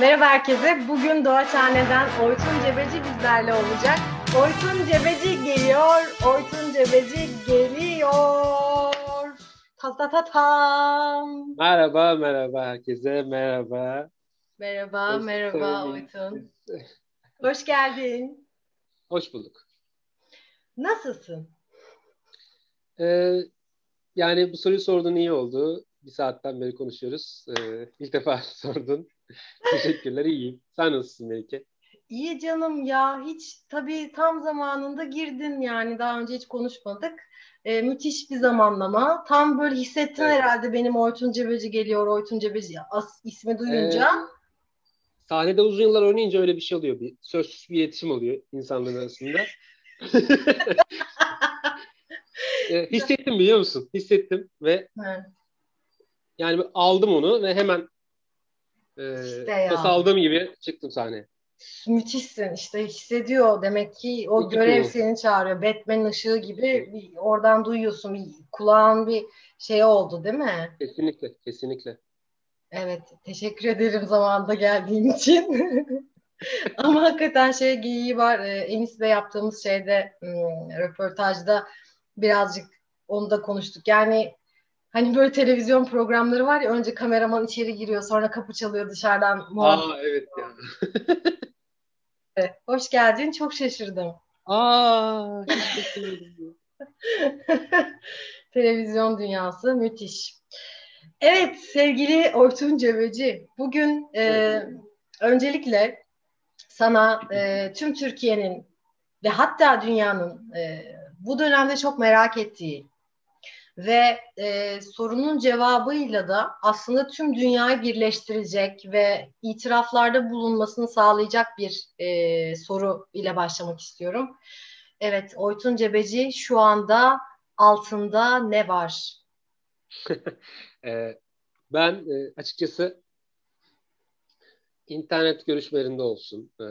Merhaba herkese. Bugün Doğaçhane'den Oytun Cebeci bizlerle olacak. Oytun Cebeci geliyor. Oytun Cebeci geliyor. Ta ta ta tam. Merhaba, merhaba herkese, merhaba. Merhaba, Hoş merhaba. Oytun. Hoş geldin. Hoş bulduk. Nasılsın? Ee, yani bu soruyu sorduğun iyi oldu. Bir saatten beri konuşuyoruz. Ee, ilk defa sordun. Teşekkürler, iyiyim. Sen nasılsın Melike? İyi canım ya. Hiç tabii tam zamanında girdin yani. Daha önce hiç konuşmadık. Ee, müthiş bir zamanlama. Tam böyle hissettin Evet. herhalde benim Oytun Cebeci geliyor. Oytun Cebeci as, ismi duyunca. Sahnede uzun yıllar oynayınca öyle bir şey oluyor. Bir sözsüz bir iletişim oluyor insanların arasında. Ee, hissettim biliyor musun? Hissettim ve Evet. yani aldım onu ve hemen e, İşte ya. pas aldığım gibi çıktım sahneye. Müthişsin işte hissediyor demek ki o Müthiş görev oldu. seni çağırıyor. Batman ışığı gibi bir, oradan duyuyorsun. Bir, kulağın bir şey oldu değil mi? Kesinlikle, kesinlikle. Evet. Teşekkür ederim zamanında geldiğin için. Ama hakikaten şey geyiği var. Ee, Enis'le yaptığımız şeyde hmm, röportajda birazcık onu da konuştuk. Yani hani böyle televizyon programları var ya önce kameraman içeri giriyor sonra kapı çalıyor dışarıdan muhabbet. Aa evet ya. Hoş geldin. Çok şaşırdım. Aa, hiç beklemiyordum. Televizyon dünyası müthiş. Evet sevgili Ortun Cebeci, bugün e, Evet. öncelikle sana e, tüm Türkiye'nin ve hatta dünyanın e, bu dönemde çok merak ettiği ve e, sorunun cevabıyla da aslında tüm dünyayı birleştirecek ve itiraflarda bulunmasını sağlayacak bir e, soru ile başlamak istiyorum. Evet, Oytun Cebeci şu anda altında ne var? Ee, ben e, açıkçası internet görüşmelerinde olsun, e,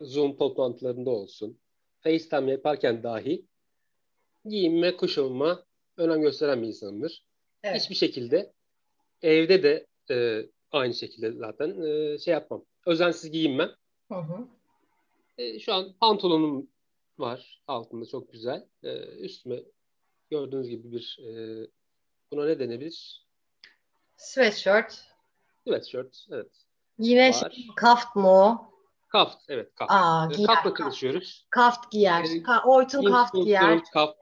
Zoom toplantılarında olsun, FaceTime yaparken dahi giyinme, kuşanma önem gösteren bir insanımdır. Evet. Hiçbir şekilde evde de e, aynı şekilde zaten e, şey yapmam. Özensiz giyinmem. Hı hı. E, şu an pantolonum var altında çok güzel. E, üstüme gördüğünüz gibi bir e, buna ne denebilir? Sweatshirt. Sweatshirt. Evet. Yine Var. şey, kaft mı o? Kaft. Evet kaft. Aa, E, giyer. Kaftla çalışıyoruz. Kaft giyer. E, Ka- Oytun kaft giyer. Kaft.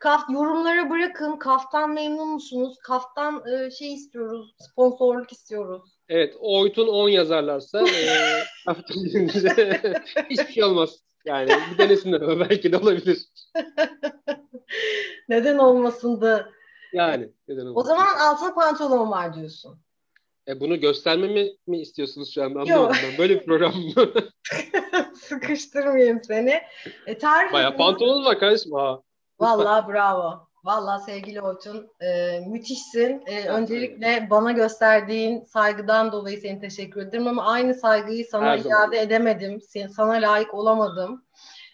Kaft yorumlara bırakın. Kafttan memnun musunuz? Kafttan e, şey istiyoruz. Sponsorluk istiyoruz. evet. Oytun 10 yazarlarsa e, kaft giyince hiçbir şey olmaz. Yani bir denesinler ama belki de olabilir. Neden olmasın da. Yani. Neden O olmasın? zaman altına pantolon var diyorsun. E, bunu göstermemi mi istiyorsunuz şu anda? Anlamadım ben. Böyle bir program mı? Sıkıştırmayayım seni. E, tarif Baya edin. pantolonunuz var kardeşim. Ha. Vallahi bravo. Vallahi sevgili Orçun e, müthişsin. E, öncelikle bana gösterdiğin saygıdan dolayı seni teşekkür ederim ama aynı saygıyı sana Her zaman. iade edemedim. Sen, sana layık olamadım.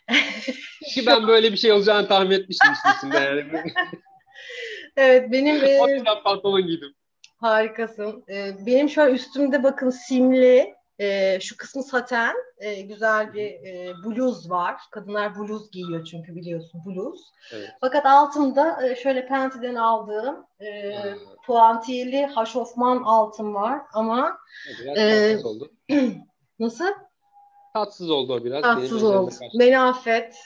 Ki ben böyle bir şey olacağını tahmin etmiştim içinde yani. Evet benim O yüzden pantolon giydim. Harikasın. E, benim şöyle üstümde bakın simli e, şu kısmı saten e, güzel bir e, bluz var. Kadınlar bluz giyiyor çünkü biliyorsun bluz. Evet. Fakat altımda e, şöyle Penti'den aldığım e, Hmm. puantiyeli haşofman altın var ama Biraz Ee, tatsız oldu. nasıl? Tatsız oldu o biraz. Tatsız Benim oldu. Beni affet.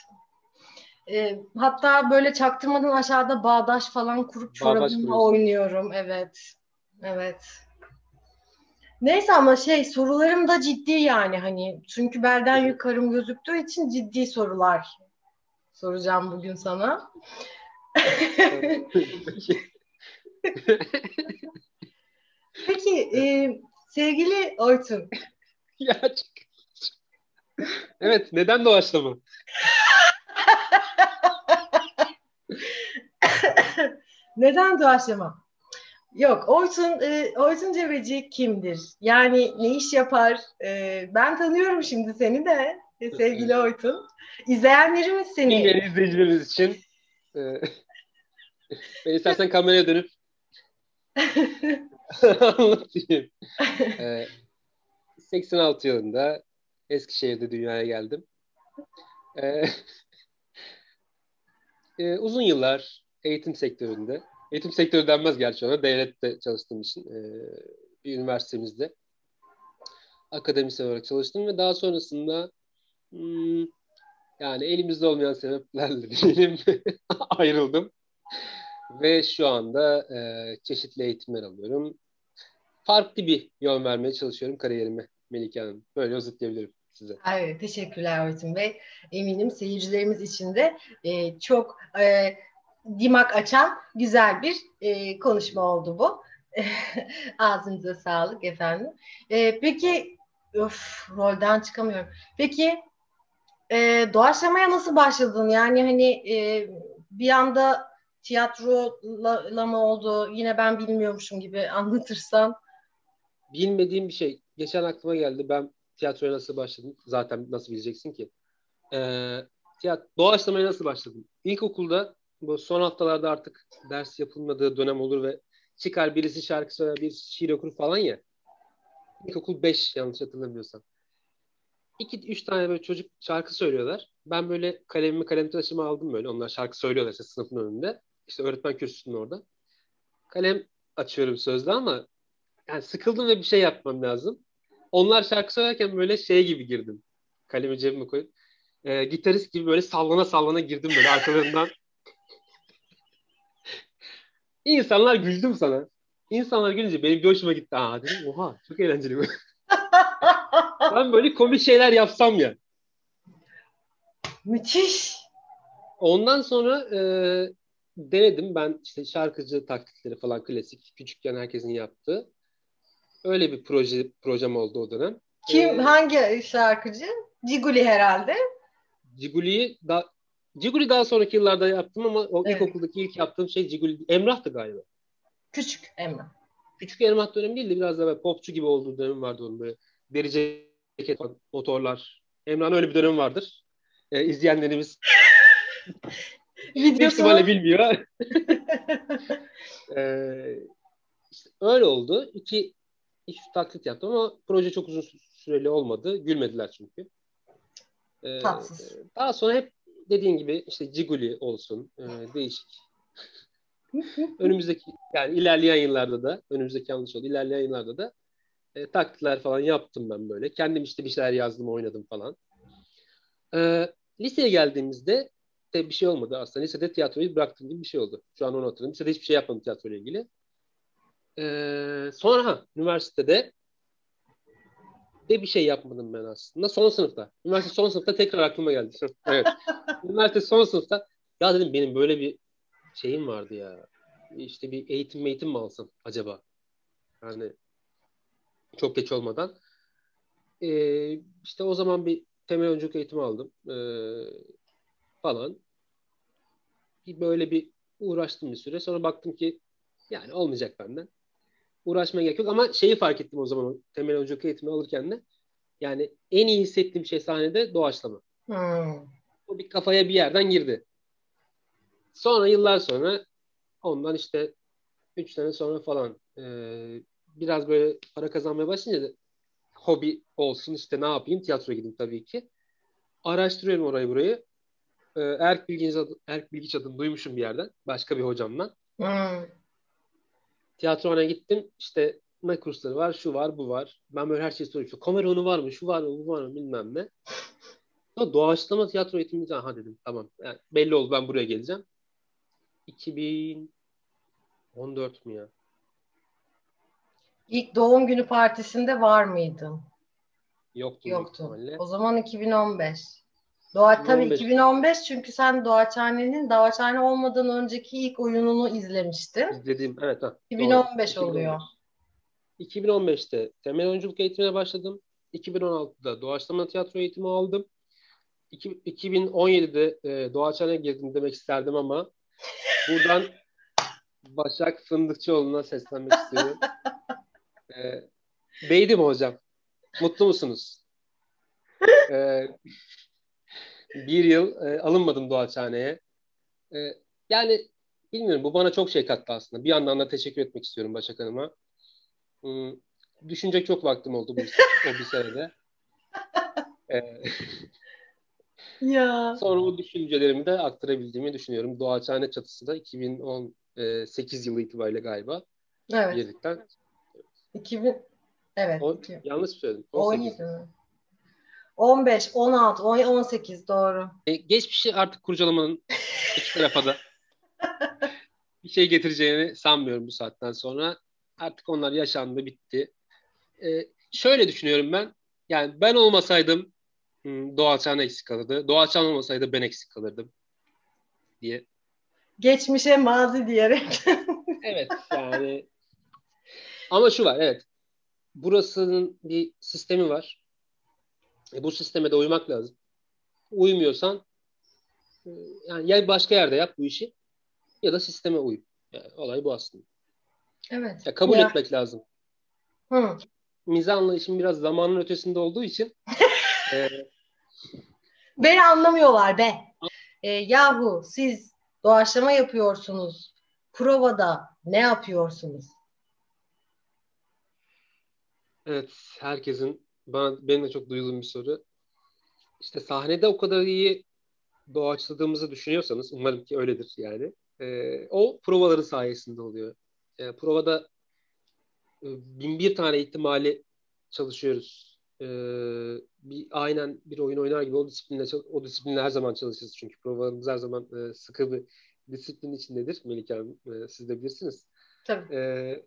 E, hatta böyle çaktırmadan aşağıda bağdaş falan kurup Bağdaş çorabımla kuruyorsun. oynuyorum. Evet. Evet. Neyse ama şey sorularım da ciddi yani hani çünkü belden yukarım gözüktüğü için ciddi sorular soracağım bugün sana. Peki e, sevgili Orçun ya çık. Evet, neden doğaçlama? Neden doğaçlama? Yok, Orçun, e, Orçun Cebeci kimdir? Yani ne iş yapar? E, ben tanıyorum şimdi seni de e, sevgili Orçun. İzleyenlerimiz seni. Bilmeyen izleyicilerimiz için e, ben istersen kameraya dönüp Anlatayım. ee, 86 yılında Eskişehir'de dünyaya geldim. Ee, e, uzun yıllar eğitim sektöründe, eğitim sektörü denmez gerçi ona, devlette çalıştığım için e, bir üniversitemizde akademisyen olarak çalıştım ve daha sonrasında hmm, yani elimizde olmayan sebeplerle diyelim ayrıldım. Ve şu anda e, çeşitli eğitimler alıyorum. Farklı bir yön vermeye çalışıyorum kariyerime Melike Hanım. Böyle özetleyebilirim size. Evet, teşekkürler Orçun Bey. Eminim seyircilerimiz için de e, çok e, dimak açan güzel bir e, konuşma oldu bu. Ağzınıza sağlık efendim. E, peki, öf, rolden çıkamıyorum. Peki, e, doğaçlamaya nasıl başladın? Yani hani e, bir anda tiyatrola mı oldu? Yine ben bilmiyormuşum gibi anlatırsan. Bilmediğim bir şey. Geçen aklıma geldi. Ben tiyatroya nasıl başladım? Zaten nasıl bileceksin ki? Ee, tiyat doğaçlamaya nasıl başladım? İlkokulda bu son haftalarda artık ders yapılmadığı dönem olur ve çıkar birisi şarkı söyler, bir şiir okur falan ya. İlkokul 5 yanlış hatırlamıyorsam. İki, üç tane böyle çocuk şarkı söylüyorlar. Ben böyle kalemimi kalem taşımı aldım böyle. Onlar şarkı söylüyorlar işte sınıfın önünde. İşte öğretmen kürsüsünün orada. Kalem açıyorum sözde ama yani sıkıldım ve bir şey yapmam lazım. Onlar şarkı söylerken böyle şey gibi girdim. Kalemi cebime koyup. E, gitarist gibi böyle sallana sallana girdim böyle arkalarından. İnsanlar güldüm sana. İnsanlar gülünce benim bir hoşuma gitti. Aa dedim oha çok eğlenceli bu. ben böyle komik şeyler yapsam ya. Müthiş. Ondan sonra e, denedim ben işte şarkıcı taklitleri falan klasik küçükken herkesin yaptığı. Öyle bir proje projem oldu o dönem. Kim ee, hangi şarkıcı? Ciguli herhalde. Ciguli'yi da Ciguli daha sonraki yıllarda yaptım ama o evet. ilkokuldaki ilk yaptığım şey Ciguli Emrah'tı galiba. Küçük Emrah. Küçük Emrah dönemi değil de biraz daha böyle popçu gibi olduğu dönem vardı onun böyle deri ceket motorlar. Emrah'ın öyle bir dönemi vardır. Ee, izleyenlerimiz Büyük ihtimalle bilmiyor. ee, işte öyle oldu. İki, iki taklit yaptım ama proje çok uzun süreli olmadı. Gülmediler çünkü. Ee, Tatsız. Daha sonra hep dediğin gibi işte Ciguli olsun. E, değişik. önümüzdeki yani ilerleyen yıllarda da önümüzdeki yanlış oldu. İlerleyen yıllarda da e, taklitler falan yaptım ben böyle. Kendim işte bir şeyler yazdım, oynadım falan. E, liseye geldiğimizde de bir şey olmadı aslında. Lisede tiyatroyu bıraktım gibi bir şey oldu. Şu an onu hatırlıyorum. Lisede hiçbir şey yapmadım tiyatroyla ilgili. Ee, sonra ha, üniversitede de bir şey yapmadım ben aslında. Son sınıfta. Üniversite son sınıfta tekrar aklıma geldi. evet. Üniversite son sınıfta ya dedim benim böyle bir şeyim vardı ya. İşte bir eğitim eğitim mi alsam acaba? Yani çok geç olmadan. Ee, işte o zaman bir temel oyunculuk eğitimi aldım. Ee, falan. Bir böyle bir uğraştım bir süre. Sonra baktım ki yani olmayacak benden. Uğraşmaya gerek yok ama şeyi fark ettim o zaman temel oyunculuk eğitimi alırken de yani en iyi hissettiğim şey sahnede doğaçlama. Hmm. O bir kafaya bir yerden girdi. Sonra yıllar sonra ondan işte 3 sene sonra falan e, biraz böyle para kazanmaya başlayınca da hobi olsun işte ne yapayım tiyatroya gideyim tabii ki. Araştırıyorum orayı burayı e, Erk Bilgiç, adı, Erk Bilgiç adını duymuşum bir yerden. Başka bir hocamdan. Hmm. Tiyatrohane gittim. İşte ne kursları var, şu var, bu var. Ben böyle her şeyi soruyorum. Kamera onu var mı, şu var mı, bu var mı bilmem ne. Sonra doğaçlama tiyatro eğitimi ha dedim. Tamam. Yani belli oldu ben buraya geleceğim. 2014 mü ya? İlk doğum günü partisinde var mıydın? Yoktu. Yoktu. O zaman 2015. Doğa 2015. tabii 2015 çünkü sen Doğaçhane'nin Doğaçhane olmadan önceki ilk oyununu izlemiştin. İzlediğim evet. Ha, 2015 doğru. oluyor. 2015'te temel oyunculuk eğitimine başladım. 2016'da doğaçlama tiyatro eğitimi aldım. 2017'de e, Doğaçhane'ye girdim demek isterdim ama buradan Başak Fındıkçıoğlu'na seslenmek istiyorum. e, beydim hocam. Mutlu musunuz? e, bir yıl e, alınmadım Doğaçhane'ye. E, yani bilmiyorum bu bana çok şey kattı aslında. Bir yandan da teşekkür etmek istiyorum Başak Hanım'a. Hmm, düşünecek çok vaktim oldu bu o bir senede. Ee, ya. Sonra o düşüncelerimi de aktarabildiğimi düşünüyorum. Doğaçhane çatısı da 2018 yılı itibariyle galiba. Evet. Girdikten. 2000 Evet. O, yanlış söyledim? 17 mi? 15, 16, 18 doğru. E, geçmişi artık kurcalamanın iki tarafa da bir şey getireceğini sanmıyorum bu saatten sonra. Artık onlar yaşandı, bitti. E, şöyle düşünüyorum ben. Yani ben olmasaydım hmm, Doğaçhan eksik kalırdı. Doğaçhan olmasaydı ben eksik kalırdım diye. Geçmişe mazi diyerek. Evet yani ama şu var evet. Burasının bir sistemi var. E, bu sisteme de uymak lazım. Uymuyorsan e, yani ya başka yerde yap bu işi ya da sisteme uy. Yani olay bu aslında. evet. Ya kabul Ya. etmek lazım. Hı. Mizah anlayışım biraz zamanın ötesinde olduğu için e, Beni anlamıyorlar be. E, yahu siz doğaçlama yapıyorsunuz. Provada ne yapıyorsunuz? evet herkesin bana benim de çok duyduğum bir soru. İşte sahnede o kadar iyi doğaçladığımızı düşünüyorsanız umarım ki öyledir yani. E, o provaların sayesinde oluyor. E, provada e, bin bir tane ihtimali çalışıyoruz. E, bir aynen bir oyun oynar gibi o disiplinle o disiplinle her zaman çalışırız çünkü provalarımız her zaman e, sıkı bir disiplin içindedir Melike Hanım. E, siz de bilirsiniz. Tabii. E,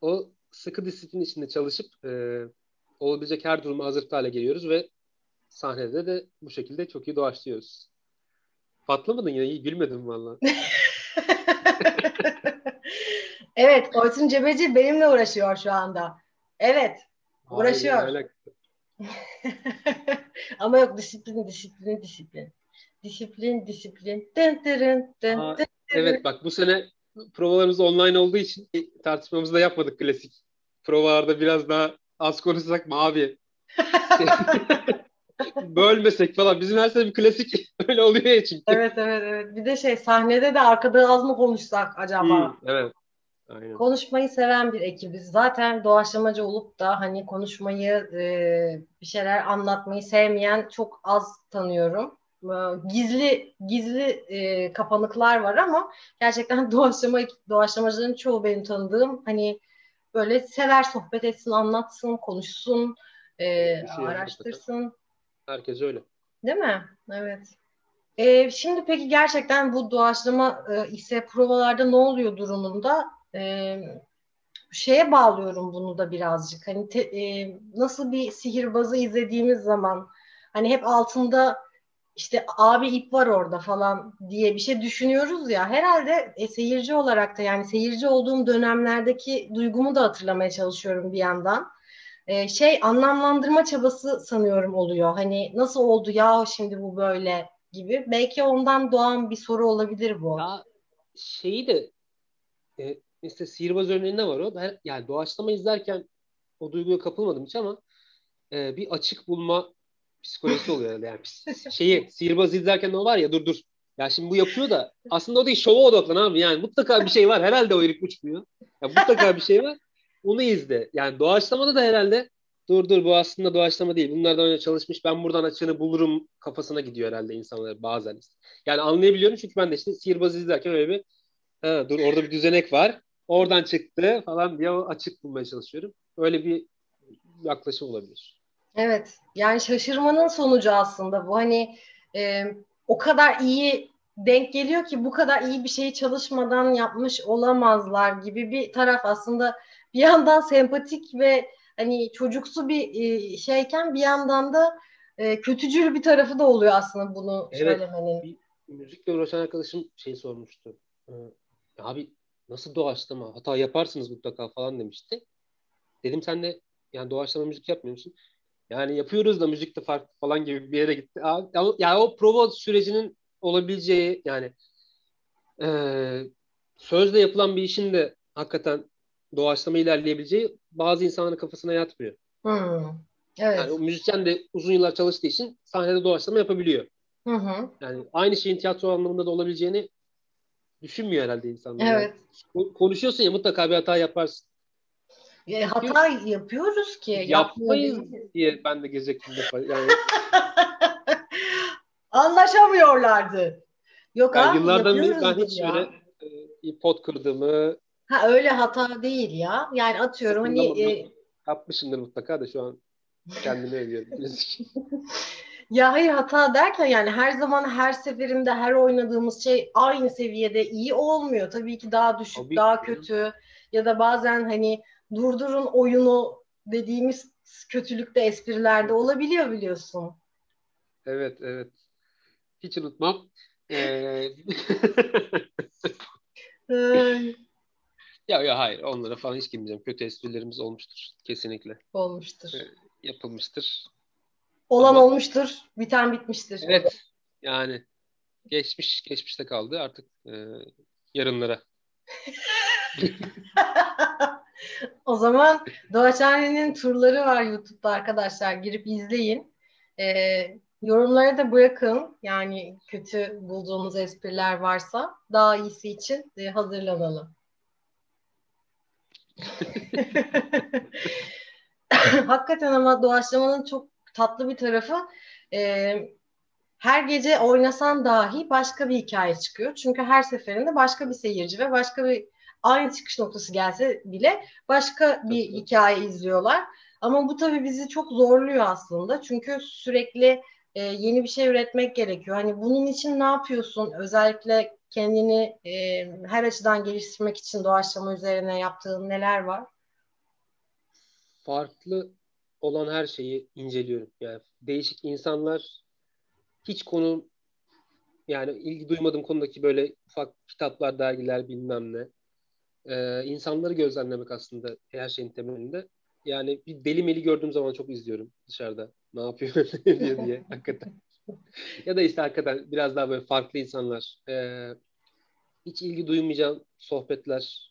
o sıkı disiplin içinde çalışıp e, olabilecek her duruma hazır hale geliyoruz ve sahnede de bu şekilde çok iyi doğaçlıyoruz. Patlamadın yine iyi gülmedim valla. evet, Oytun Cebeci benimle uğraşıyor şu anda. Evet. Uğraşıyor. Aynen. Ama yok disiplin, disiplin, disiplin. Disiplin, disiplin. Dın dırın, dın Aa, dın Evet bak bu sene provalarımız online olduğu için tartışmamızı da yapmadık klasik. Provalarda biraz daha az konuşsak? Şey, bölmesek falan. Bizim her sene bir klasik öyle oluyor ya çünkü. Evet, evet, evet. Bir de şey sahnede de arkada az mı konuşsak acaba? Hmm, evet. Aynen. Konuşmayı seven bir ekibiz. Zaten doğaçlamacı olup da hani konuşmayı, e, bir şeyler anlatmayı sevmeyen çok az tanıyorum. E, Gizli gizli e, kapanıklar var ama gerçekten doğaçlama doğaçlamacıların çoğu benim tanıdığım hani böyle sever sohbet etsin, anlatsın, konuşsun, e, şey araştırsın. Herkes öyle. Değil mi? Evet. Ee, şimdi peki gerçekten bu doğaçlama e, ise provalarda ne oluyor durumunda? Ee, şeye bağlıyorum bunu da birazcık. Hani te- e, nasıl bir sihirbazı izlediğimiz zaman hani hep altında işte abi ip var orada falan diye bir şey düşünüyoruz ya. Herhalde e, seyirci olarak da yani seyirci olduğum dönemlerdeki duygumu da hatırlamaya çalışıyorum bir yandan e, şey anlamlandırma çabası sanıyorum oluyor. Hani nasıl oldu ya şimdi bu böyle gibi. Belki ondan doğan bir soru olabilir bu. Ya şeyi de e, işte sihirbaz örneğinde var o. Ben, yani doğaçlama izlerken o duyguya kapılmadım hiç ama e, bir açık bulma psikolojisi oluyor herhalde. Yani şeyi sihirbaz izlerken o var ya dur dur. Ya şimdi bu yapıyor da aslında o değil şova odaklan abi. Yani mutlaka bir şey var. Herhalde o herif uçmuyor. Ya mutlaka bir şey var. Onu izle. Yani doğaçlamada da herhalde dur dur bu aslında doğaçlama değil. Bunlardan önce çalışmış. Ben buradan açığını bulurum kafasına gidiyor herhalde insanlar bazen. Yani anlayabiliyorum çünkü ben de işte sihirbazı izlerken öyle bir ha, dur orada bir düzenek var. Oradan çıktı falan diye açık bulmaya çalışıyorum. Öyle bir yaklaşım olabilir. Evet. Yani şaşırmanın sonucu aslında bu. Hani e, o kadar iyi denk geliyor ki bu kadar iyi bir şeyi çalışmadan yapmış olamazlar gibi bir taraf aslında bir yandan sempatik ve hani çocuksu bir e, şeyken bir yandan da e, kötücül bir tarafı da oluyor aslında bunu Evet. söylemenin. Bir müzikle uğraşan arkadaşım şey sormuştu. Ee, abi nasıl doğaçlama? Hata yaparsınız mutlaka falan demişti. Dedim sen de yani doğaçlama müzik yapmıyor musun? Yani yapıyoruz da müzikte farklı falan gibi bir yere gitti. Yani o prova sürecinin olabileceği yani e, sözle yapılan bir işin de hakikaten doğaçlama ilerleyebileceği bazı insanların kafasına yatmıyor. Hmm. Evet. Yani o müzisyen de uzun yıllar çalıştığı için sahnede doğaçlama yapabiliyor. Hı hı. Yani aynı şeyin tiyatro anlamında da olabileceğini düşünmüyor herhalde insanlar. Evet. Yani konuşuyorsun ya mutlaka bir hata yaparsın. E, hata yapıyoruz ki. Yapmayız diye ben de gelecektim yani. Anlaşamıyorlardı. Yok yani abi yıllardan beri ben hiç ya. böyle e, pot kırdığımı Ha öyle hata değil ya. Yani atıyorum hani e, yapmışımdır mutlaka da şu an kendimi övüyorum. ya hayır hata derken yani her zaman her seferinde her oynadığımız şey aynı seviyede iyi olmuyor. Tabii ki daha düşük, Tabii daha ki. kötü ya da bazen hani durdurun oyunu dediğimiz kötülükte esprilerde olabiliyor biliyorsun. Evet, evet. Hiç unutmam. Ee... ya ya hayır onlara falan hiç girmeyeceğim. Kötü esprilerimiz olmuştur kesinlikle. Olmuştur. Ee, yapılmıştır. Olan Ama... olmuştur. Biten bitmiştir. Evet. Yani geçmiş geçmişte kaldı artık e, yarınlara. o zaman Doğaçhane'nin turları var YouTube'da arkadaşlar. Girip izleyin. Ee, yorumlara da bırakın. Yani kötü bulduğunuz espriler varsa daha iyisi için e, hazırlanalım. Hakikaten ama doğaçlamanın çok tatlı bir tarafı e, her gece oynasan dahi başka bir hikaye çıkıyor. Çünkü her seferinde başka bir seyirci ve başka bir aynı çıkış noktası gelse bile başka bir hikaye izliyorlar. Ama bu tabii bizi çok zorluyor aslında. Çünkü sürekli e, yeni bir şey üretmek gerekiyor. Hani bunun için ne yapıyorsun? Özellikle kendini e, her açıdan geliştirmek için doğaçlama üzerine yaptığın neler var? Farklı olan her şeyi inceliyorum. Yani değişik insanlar hiç konu yani ilgi duymadığım konudaki böyle ufak kitaplar, dergiler bilmem ne. Ee, insanları gözlemlemek aslında her şeyin temelinde. Yani bir deli meli gördüğüm zaman çok izliyorum dışarıda. Ne yapıyor diye diye hakikaten. ya da işte hakikaten biraz daha böyle farklı insanlar. Ee, hiç ilgi duymayacağım sohbetler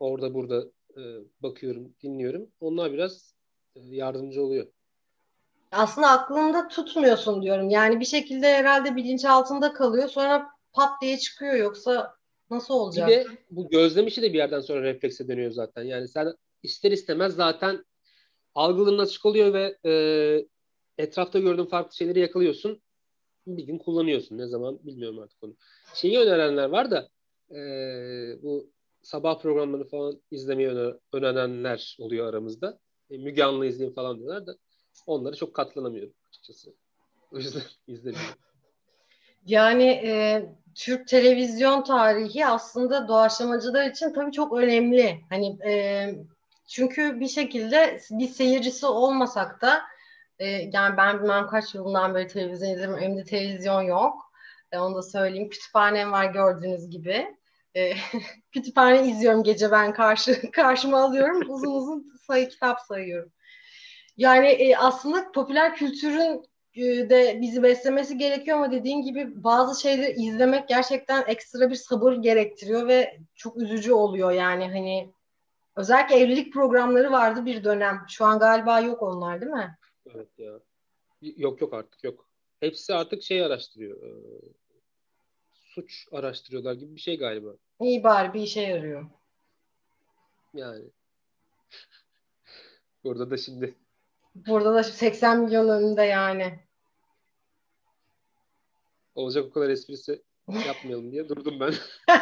orada burada e, bakıyorum, dinliyorum. Onlar biraz e, yardımcı oluyor. Aslında aklında tutmuyorsun diyorum. Yani bir şekilde herhalde bilinç altında kalıyor. Sonra pat diye çıkıyor. Yoksa nasıl olacak? Bir de bu gözlem işi de bir yerden sonra reflekse dönüyor zaten. Yani sen ister istemez zaten algıların açık oluyor ve e, etrafta gördüğün farklı şeyleri yakalıyorsun. Bir gün kullanıyorsun. Ne zaman bilmiyorum artık onu. Şeyi önerenler var da e, bu sabah programları falan izlemeyi öner- önerenler oluyor aramızda. E, Müge Anlı izleyin falan diyorlar da onlara çok katlanamıyorum açıkçası. O yüzden izlemiyorum. Yani e, Türk televizyon tarihi aslında doğaçlamacılar için tabii çok önemli. Hani e, çünkü bir şekilde bir seyircisi olmasak da e, yani ben bilmem kaç yılından beri televizyon izliyorum. Evimde televizyon yok. E, onu da söyleyeyim. Kütüphanem var gördüğünüz gibi. E, kütüphane izliyorum gece ben karşı karşıma alıyorum. Uzun uzun sayı kitap sayıyorum. Yani e, aslında popüler kültürün de bizi beslemesi gerekiyor ama dediğin gibi bazı şeyleri izlemek gerçekten ekstra bir sabır gerektiriyor ve çok üzücü oluyor yani hani özellikle evlilik programları vardı bir dönem. Şu an galiba yok onlar değil mi? Evet ya. Yok yok artık yok. Hepsi artık şey araştırıyor. E, suç araştırıyorlar gibi bir şey galiba. İyi bari bir işe yarıyor. Yani. Burada da şimdi. Burada da 80 milyon önünde yani. Olacak o kadar esprisi yapmayalım diye durdum ben.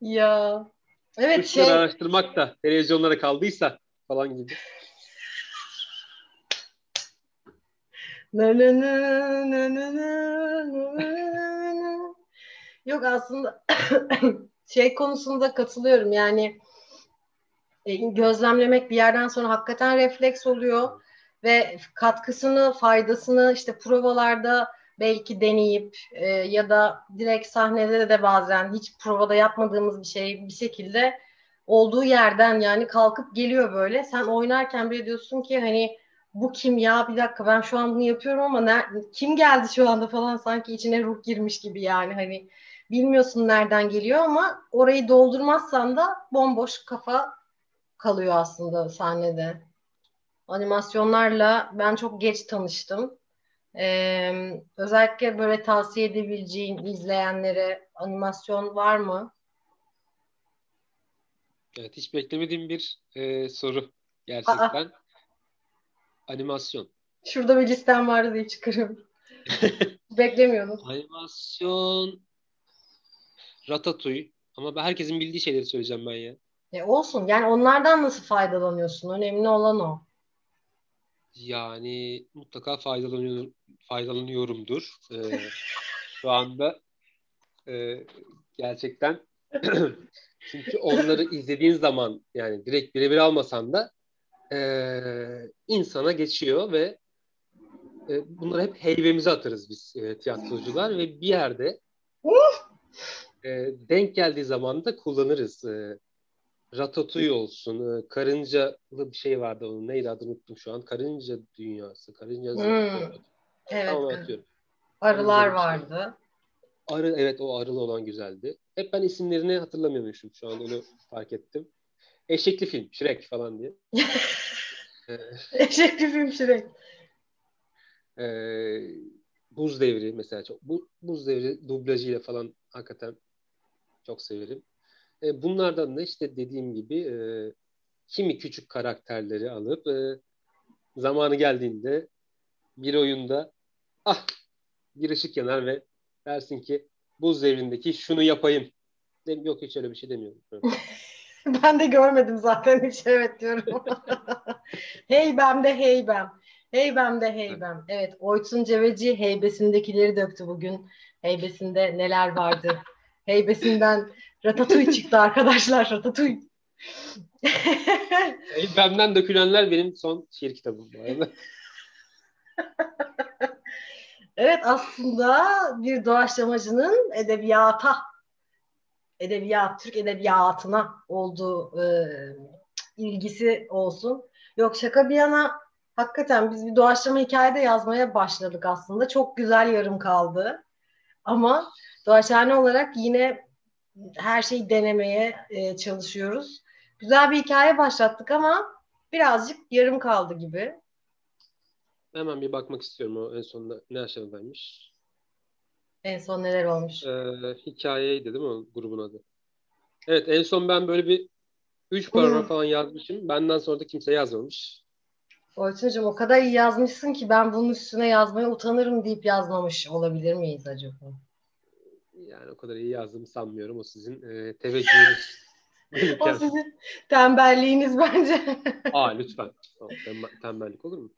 ya. Evet Suçları şey... araştırmak da televizyonlara kaldıysa falan gibi. Yok aslında şey konusunda katılıyorum yani gözlemlemek bir yerden sonra hakikaten refleks oluyor ve katkısını, faydasını işte provalarda belki deneyip e, ya da direkt sahnede de bazen hiç provada yapmadığımız bir şey bir şekilde olduğu yerden yani kalkıp geliyor böyle. Sen oynarken bile diyorsun ki hani bu kim ya bir dakika ben şu an bunu yapıyorum ama ner- kim geldi şu anda falan sanki içine ruh girmiş gibi yani hani bilmiyorsun nereden geliyor ama orayı doldurmazsan da bomboş kafa kalıyor aslında sahnede. Animasyonlarla ben çok geç tanıştım. Ee, özellikle böyle tavsiye edebileceğin izleyenlere animasyon var mı? Evet hiç beklemediğim bir e, soru gerçekten. Aa. Animasyon. Şurada bir listem vardı diye çıkarıyorum. Beklemiyordum. Animasyon Ratatouille. Ama ben herkesin bildiği şeyleri söyleyeceğim ben ya. E olsun. Yani onlardan nasıl faydalanıyorsun? Önemli olan o. Yani mutlaka faydalanıyorum, faydalanıyorumdur. Ee, şu anda e, gerçekten çünkü onları izlediğin zaman yani direkt birebir almasan da e, insana geçiyor ve e, bunları hep heybemize atarız biz e, tiyatrocular ve bir yerde e, denk geldiği zaman da kullanırız. E, Ratatouille olsun, e, karıncalı bir şey vardı onun neydi adını unuttum şu an. Karınca dünyası, karınca hmm. Evet. Tamam, atıyorum. Arılar vardı. Arı evet o arılı olan güzeldi. Hep ben isimlerini hatırlamıyormuşum şu an onu fark ettim. Eşekli film, Shrek falan diye. Eşekli film Shrek. Ee, Buz Devri mesela çok bu Buz Devri dublajıyla falan hakikaten çok severim. E, bunlardan da işte dediğim gibi e, kimi küçük karakterleri alıp e, zamanı geldiğinde bir oyunda ah bir ışık yanar ve dersin ki buz devrindeki şunu yapayım. Dem Yok hiç öyle bir şey demiyorum. ben de görmedim zaten hiç evet diyorum. hey ben de hey ben. Hey ben de hey ben. Evet Oytun Ceveci heybesindekileri döktü bugün. Heybesinde neler vardı. Heybesinden Ratatouille çıktı arkadaşlar. Ratatouille. benden dökülenler benim son şiir kitabım bu arada. evet aslında bir doğaçlamacının edebiyata edebiyat, Türk edebiyatına olduğu e, ilgisi olsun. Yok şaka bir yana hakikaten biz bir doğaçlama hikayede yazmaya başladık aslında. Çok güzel yarım kaldı. Ama doğaçhane olarak yine her şeyi denemeye e, çalışıyoruz. Güzel bir hikaye başlattık ama birazcık yarım kaldı gibi. Hemen bir bakmak istiyorum o en sonunda ne aşamadaymış. En son neler olmuş? Ee, hikayeydi değil mi o grubun adı? Evet en son ben böyle bir üç paragraf falan yazmışım. Benden sonra da kimse yazmamış. Orçuncuğum o kadar iyi yazmışsın ki ben bunun üstüne yazmaya utanırım deyip yazmamış olabilir miyiz acaba? Yani o kadar iyi yazdığımı sanmıyorum. O sizin e, teveccühünüz. o sizin tembelliğiniz bence. Aa lütfen. tembellik olur mu?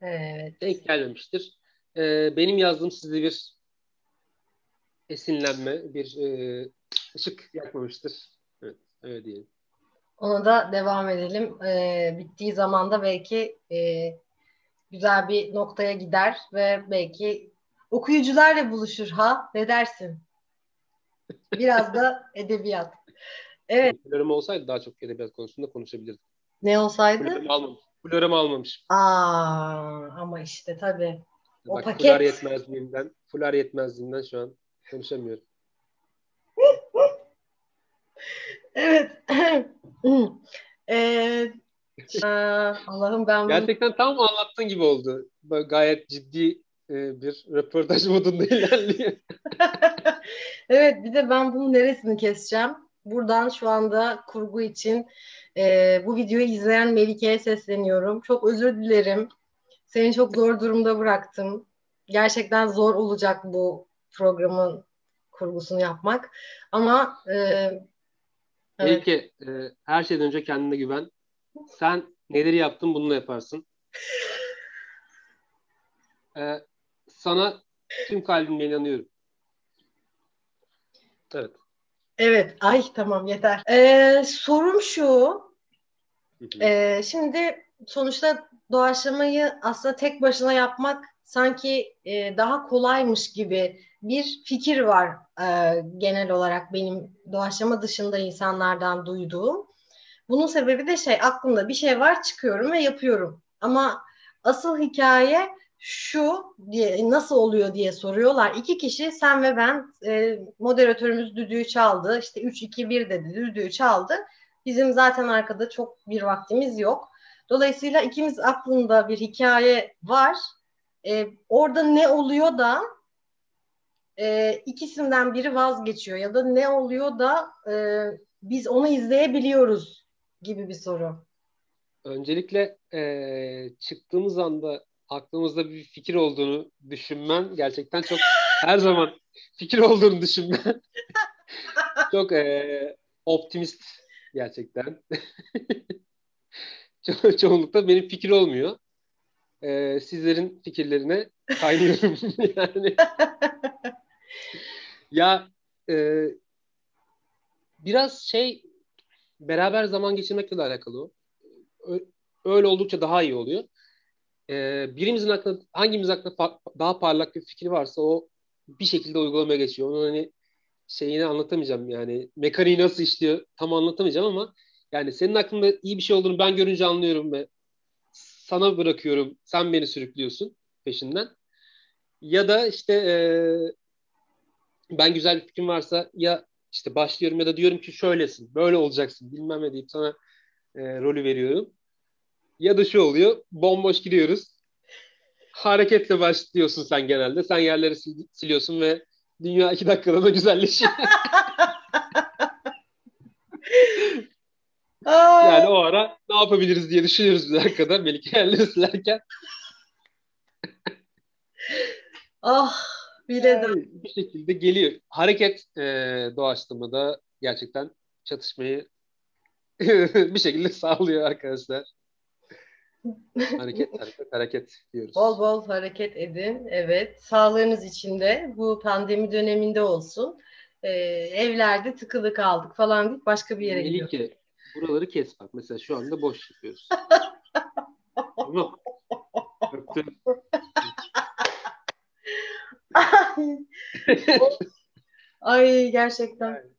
Evet. Denk gelmemiştir. Ee, benim yazdığım size bir esinlenme, bir e, ışık yakmamıştır. Evet, öyle diyelim. Ona da devam edelim. Ee, bittiği zaman da belki e, güzel bir noktaya gider ve belki okuyucularla buluşur ha. Ne dersin? Biraz da edebiyat. Evet. Flörüm olsaydı daha çok edebiyat konusunda konuşabilirdim. Ne olsaydı? Flörüm almamış. Flörüm almamış. Aa, ama işte tabii. O Bak, paket. Fular yetmezliğinden, fular yetmezliğinden şu an konuşamıyorum. evet. ee, Allah'ım ben bunu... Gerçekten tam anlattığın gibi oldu. Böyle gayet ciddi e, bir röportaj modunda ilerliyor. evet bir de ben bunun neresini keseceğim? Buradan şu anda kurgu için e, bu videoyu izleyen Melike'ye sesleniyorum. Çok özür dilerim. Seni çok zor durumda bıraktım. Gerçekten zor olacak bu programın kurgusunu yapmak. Ama e, evet. Melike e, her şeyden önce kendine güven. Sen neleri yaptın bunu da yaparsın. e, sana tüm kalbimle inanıyorum. Evet. Evet. Ay tamam yeter. Ee, sorum şu. Ee, şimdi sonuçta doğaçlamayı aslında tek başına yapmak sanki e, daha kolaymış gibi bir fikir var e, genel olarak benim doğaçlama dışında insanlardan duyduğum. Bunun sebebi de şey aklımda bir şey var çıkıyorum ve yapıyorum. Ama asıl hikaye şu diye nasıl oluyor diye soruyorlar. İki kişi sen ve ben e, moderatörümüz düdüğü çaldı. İşte 3 2 1 dedi düdüğü çaldı. Bizim zaten arkada çok bir vaktimiz yok. Dolayısıyla ikimiz aklında bir hikaye var. E, orada ne oluyor da e, ikisinden biri vazgeçiyor ya da ne oluyor da e, biz onu izleyebiliyoruz gibi bir soru. Öncelikle e, çıktığımız anda aklımızda bir fikir olduğunu düşünmen gerçekten çok her zaman fikir olduğunu düşünmen çok e, optimist gerçekten. Ço- çoğunlukla benim fikir olmuyor. E, sizlerin fikirlerine kaynıyorum yani. ya e, biraz şey beraber zaman geçirmekle de alakalı. Öyle oldukça daha iyi oluyor. Ee, birimizin aklında, hangimiz aklında fa- daha parlak bir fikir varsa o bir şekilde uygulamaya geçiyor. Onun hani şeyini anlatamayacağım yani mekaniği nasıl işliyor tam anlatamayacağım ama yani senin aklında iyi bir şey olduğunu ben görünce anlıyorum ve sana bırakıyorum. Sen beni sürüklüyorsun peşinden. Ya da işte e, ben güzel bir fikrim varsa ya işte başlıyorum ya da diyorum ki şöylesin, böyle olacaksın bilmem ne deyip sana e, rolü veriyorum. Ya da şu oluyor, bomboş gidiyoruz. Hareketle başlıyorsun sen genelde. Sen yerleri sil- siliyorsun ve dünya iki dakikada da güzelleşiyor. yani o ara ne yapabiliriz diye düşünüyoruz bir dakikada Melike yerleri silerken. ah biledim. Yani bir şekilde geliyor. Hareket e, doğaçlamada gerçekten çatışmayı bir şekilde sağlıyor arkadaşlar. Hareket, hareket, hareket diyoruz. Bol bol hareket edin. Evet. Sağlığınız için de bu pandemi döneminde olsun. Ee, evlerde tıkılı kaldık falan deyip başka bir yere gidiyoruz. Melike, buraları kes bak. Mesela şu anda boş yapıyoruz. tamam. Öptüm. Ay gerçekten.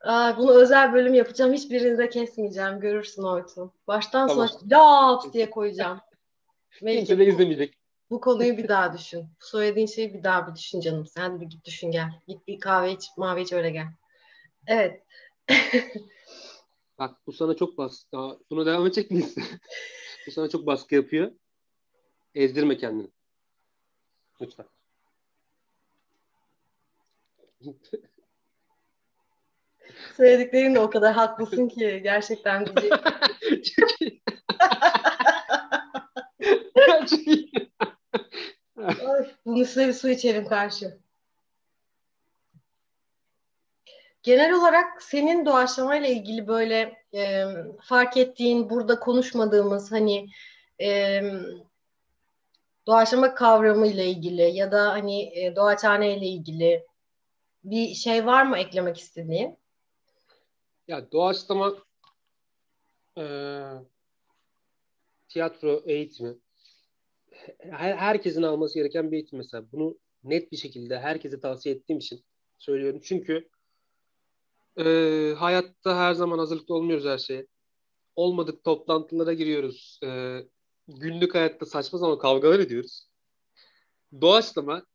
Aa, bunu özel bölüm yapacağım. Hiçbirini de kesmeyeceğim. Görürsün Oytun. Baştan Tamam. sona laps diye koyacağım. Kimse de izlemeyecek. Bu konuyu bir daha düşün. Bu söylediğin şeyi bir daha bir düşün canım. Sen bir git düşün gel. Git bir kahve iç, mavi iç öyle gel. Evet. Bak bu sana çok baskı. Buna devam edecek miyiz? bu sana çok baskı yapıyor. Ezdirme kendini. Lütfen. Söylediklerin de o kadar haklısın ki gerçekten diyecek. Çok iyi. Çok iyi. Ay, bunun üstüne bir su içelim karşı. Genel olarak senin doğaçlamayla ilgili böyle e, fark ettiğin, burada konuşmadığımız hani e, doğaçlama kavramı ile ilgili ya da hani e, doğaçhane ile ilgili bir şey var mı eklemek istediğin? Ya doğaçlama e, tiyatro eğitimi her, herkesin alması gereken bir eğitim mesela. Bunu net bir şekilde herkese tavsiye ettiğim için söylüyorum. Çünkü e, hayatta her zaman hazırlıklı olmuyoruz her şeye. Olmadık toplantılara giriyoruz. E, günlük hayatta saçma zaman kavgalar ediyoruz. Doğaçlama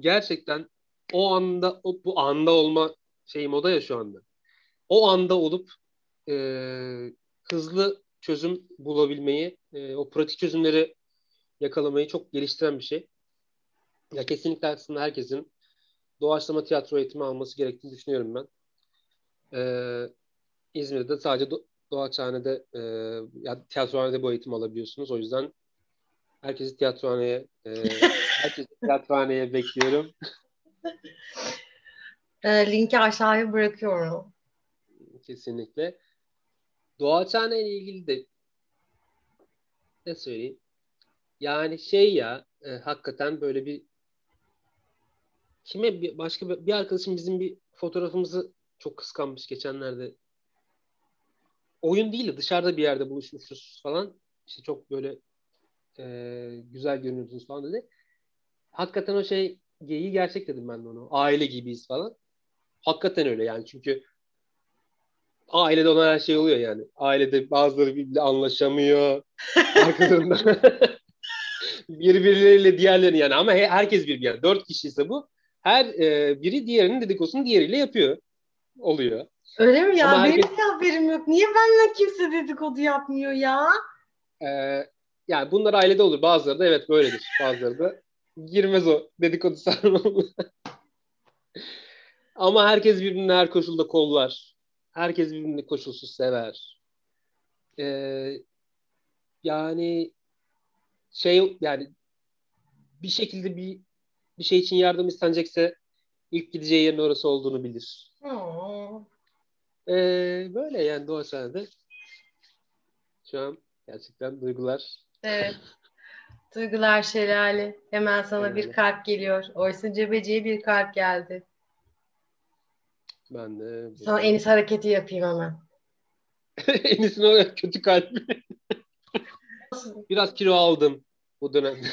gerçekten o anda o, bu anda olma şey moda ya şu anda. O anda olup e, hızlı çözüm bulabilmeyi, e, o pratik çözümleri yakalamayı çok geliştiren bir şey. Ya kesinlikle aslında herkesin doğaçlama tiyatro eğitimi alması gerektiğini düşünüyorum ben. Ee, İzmir'de sadece do- Doğaçhane'de e, ya tiyatrohanede bu eğitim alabiliyorsunuz. O yüzden herkesi tiyatrohaneye e, herkesi tiyatrohaneye bekliyorum. E, linki aşağıya bırakıyorum. Kesinlikle. Doğaçhane ile ilgili de ne söyleyeyim? Yani şey ya e, hakikaten böyle bir kime bir, başka bir, bir arkadaşım bizim bir fotoğrafımızı çok kıskanmış geçenlerde. Oyun değil de dışarıda bir yerde buluşmuşuz falan. İşte çok böyle e, güzel görünüyorsunuz falan dedi. Hakikaten o şey geyiği gerçek dedim ben de onu. Aile gibiyiz falan. Hakikaten öyle yani çünkü ailede ona her şey oluyor yani. Ailede bazıları birbiriyle anlaşamıyor. Arkalarında birbirleriyle diğerlerini yani ama he- herkes bir yani. Dört kişi ise bu. Her e, biri diğerinin dedikodusunu diğeriyle yapıyor. Oluyor. Öyle mi ya? Ama Benim herkes- haberim yok. Niye benimle kimse dedikodu yapmıyor ya? E, yani bunlar ailede olur. Bazıları da evet böyledir. Bazıları da girmez o dedikodu sarmalı. ama herkes birbirini her koşulda kollar. Herkes birbirini koşulsuz sever. Ee, yani şey yani bir şekilde bir bir şey için yardım istenecekse ilk gideceği yerin orası olduğunu bilir. Ee, böyle yani Doğa sahnede şu an gerçekten duygular Evet. Duygular şelale. Hemen sana Evet. bir kalp geliyor. Oysa Cebeci'ye bir kalp geldi. Ben de Sana Enis hareketi yapayım hemen. Enis'in o kötü kalbi. Biraz kilo aldım bu dönemde.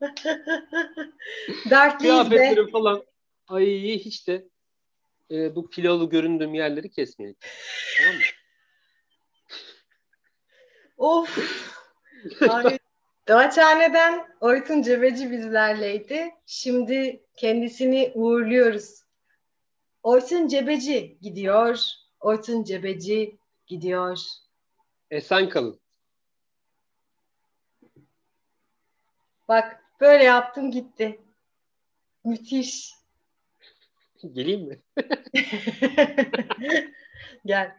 Dertliyiz be. Falan. Ay hiç de e, bu kilolu göründüğüm yerleri kesmeyelim. Tamam mı? Of. Ay. Doğaçhane'den Oytun Cebeci bizlerleydi. Şimdi kendisini uğurluyoruz. Oytun Cebeci gidiyor. Oytun Cebeci gidiyor. Esen kalın. Bak böyle yaptım gitti. Müthiş. Geleyim mi? Gel.